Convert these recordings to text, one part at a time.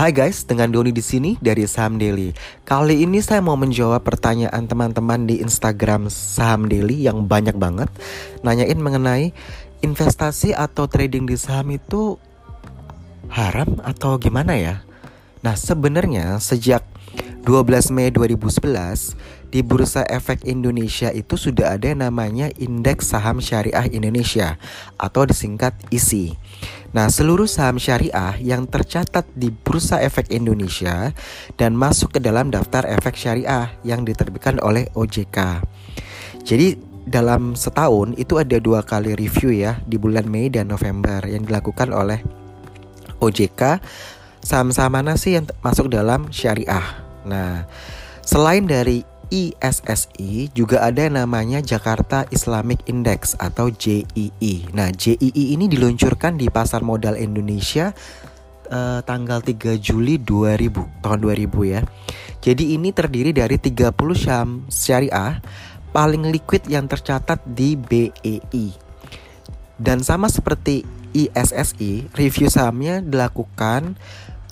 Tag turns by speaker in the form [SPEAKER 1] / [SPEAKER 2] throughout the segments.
[SPEAKER 1] Hai guys, dengan Doni di sini dari Saham Daily. Kali ini saya mau menjawab pertanyaan teman-teman di Instagram Saham Daily yang banyak banget nanyain mengenai investasi atau trading di saham itu haram atau gimana ya? Nah, sebenarnya sejak 12 Mei 2011 di Bursa Efek Indonesia itu sudah ada namanya Indeks Saham Syariah Indonesia atau disingkat ISI. Nah, seluruh saham syariah yang tercatat di Bursa Efek Indonesia dan masuk ke dalam daftar efek syariah yang diterbitkan oleh OJK. Jadi dalam setahun itu ada dua kali review ya di bulan Mei dan November yang dilakukan oleh OJK saham-saham mana sih yang masuk dalam syariah. Nah, selain dari ISSI juga ada namanya Jakarta Islamic Index atau JII. Nah, JII ini diluncurkan di pasar modal Indonesia uh, tanggal 3 Juli 2000 tahun 2000 ya. Jadi ini terdiri dari 30 saham syariah paling liquid yang tercatat di BEI. Dan sama seperti ISSI, review sahamnya dilakukan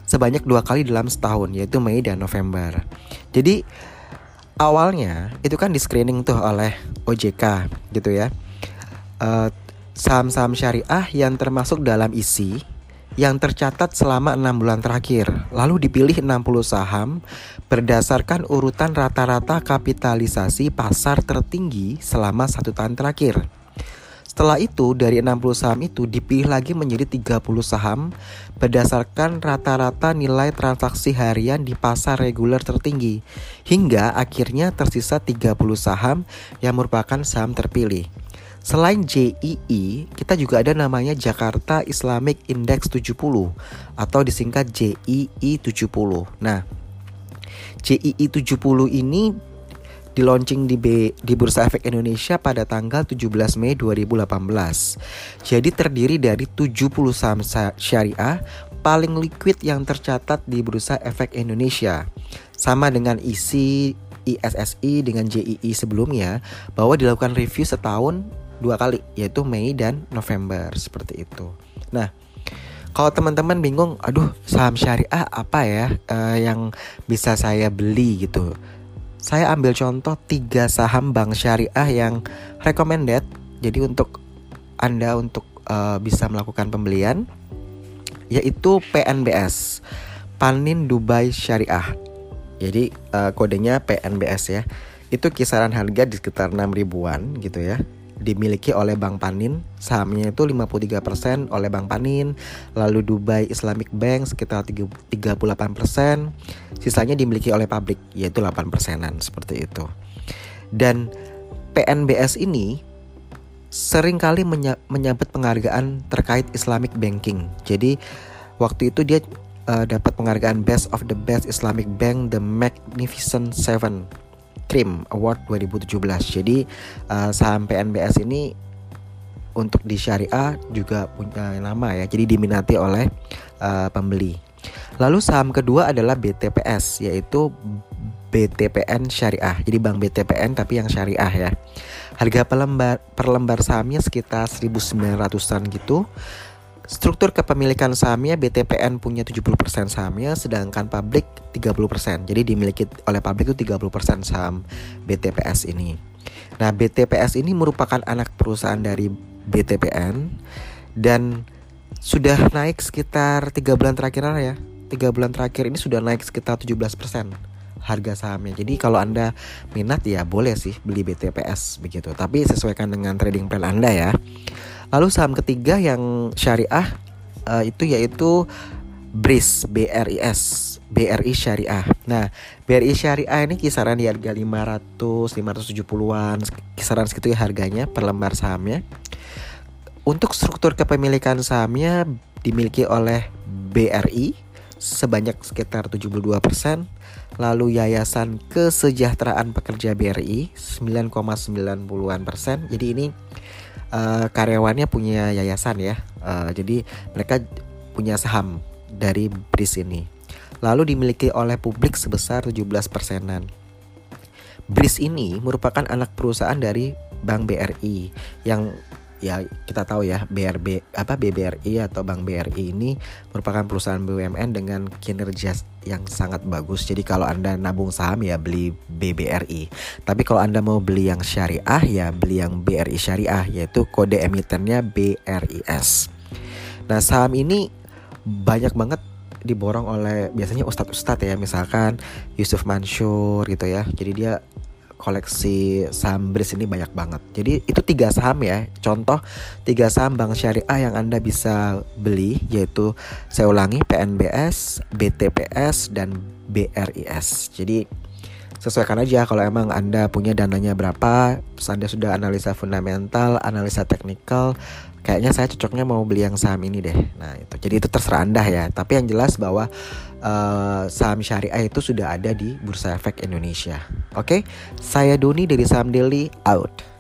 [SPEAKER 1] sebanyak dua kali dalam setahun yaitu Mei dan November. Jadi awalnya itu kan di screening tuh oleh OJK gitu ya. saham saham-saham syariah yang termasuk dalam isi yang tercatat selama enam bulan terakhir. Lalu dipilih 60 saham berdasarkan urutan rata-rata kapitalisasi pasar tertinggi selama satu tahun terakhir. Setelah itu dari 60 saham itu dipilih lagi menjadi 30 saham berdasarkan rata-rata nilai transaksi harian di pasar reguler tertinggi hingga akhirnya tersisa 30 saham yang merupakan saham terpilih. Selain JII, kita juga ada namanya Jakarta Islamic Index 70 atau disingkat JII 70. Nah, JII 70 ini di launching di, B, di Bursa Efek Indonesia pada tanggal 17 Mei 2018. Jadi terdiri dari 70 saham syariah paling liquid yang tercatat di Bursa Efek Indonesia. Sama dengan isi ISSI dengan JII sebelumnya bahwa dilakukan review setahun dua kali yaitu Mei dan November seperti itu. Nah, kalau teman-teman bingung, aduh saham syariah apa ya uh, yang bisa saya beli gitu saya ambil contoh tiga saham bank syariah yang recommended. Jadi untuk Anda untuk uh, bisa melakukan pembelian yaitu PNBS, Panin Dubai Syariah. Jadi uh, kodenya PNBS ya. Itu kisaran harga di sekitar 6 ribuan gitu ya dimiliki oleh Bank Panin. Sahamnya itu 53% oleh Bank Panin. Lalu Dubai Islamic Bank sekitar 38%. Sisanya dimiliki oleh pabrik yaitu 8 persenan seperti itu. Dan PNBS ini sering kali menyambut penghargaan terkait Islamic Banking. Jadi waktu itu dia uh, dapat penghargaan Best of the Best Islamic Bank The Magnificent Seven Cream Award 2017. Jadi uh, saham PNBS ini untuk di syariah juga punya nama ya. Jadi diminati oleh uh, pembeli. Lalu saham kedua adalah BTPS yaitu BTPN Syariah. Jadi Bank BTPN tapi yang syariah ya. Harga per lembar, per lembar sahamnya sekitar 1900-an gitu. Struktur kepemilikan sahamnya BTPN punya 70% sahamnya sedangkan publik 30%. Jadi dimiliki oleh publik itu 30% saham BTPS ini. Nah, BTPS ini merupakan anak perusahaan dari BTPN dan sudah naik sekitar 3 bulan terakhir ya. 3 bulan terakhir ini sudah naik sekitar 17% harga sahamnya. Jadi kalau Anda minat ya boleh sih beli BTPS begitu. Tapi sesuaikan dengan trading plan Anda ya. Lalu saham ketiga yang syariah uh, itu yaitu BRIS, BRIS, BRI Syariah. Nah, BRI Syariah ini kisaran di harga 500, 570-an, kisaran segitu ya harganya per lembar sahamnya. Untuk struktur kepemilikan sahamnya dimiliki oleh BRI sebanyak sekitar 72%, lalu Yayasan Kesejahteraan Pekerja BRI 9,90-an persen. Jadi ini uh, karyawannya punya yayasan ya. Uh, jadi mereka punya saham dari BRIS ini. Lalu dimiliki oleh publik sebesar 17 persenan. BRIS ini merupakan anak perusahaan dari Bank BRI yang ya kita tahu ya BRB apa BBRI atau Bank BRI ini merupakan perusahaan BUMN dengan kinerja yang sangat bagus. Jadi kalau Anda nabung saham ya beli BBRI. Tapi kalau Anda mau beli yang syariah ya beli yang BRI syariah yaitu kode emitennya BRIS. Nah, saham ini banyak banget diborong oleh biasanya ustadz-ustadz ya misalkan Yusuf Mansur gitu ya jadi dia koleksi saham BRIS ini banyak banget. Jadi itu tiga saham ya. Contoh tiga saham bank syariah yang Anda bisa beli yaitu saya ulangi PNBS, BTPS dan BRIS. Jadi sesuaikan aja kalau emang Anda punya dananya berapa, Anda sudah analisa fundamental, analisa teknikal, kayaknya saya cocoknya mau beli yang saham ini deh. Nah, itu. Jadi itu terserah Anda ya. Tapi yang jelas bahwa uh, saham syariah itu sudah ada di Bursa Efek Indonesia. Oke, okay? saya Doni dari Saham Daily out.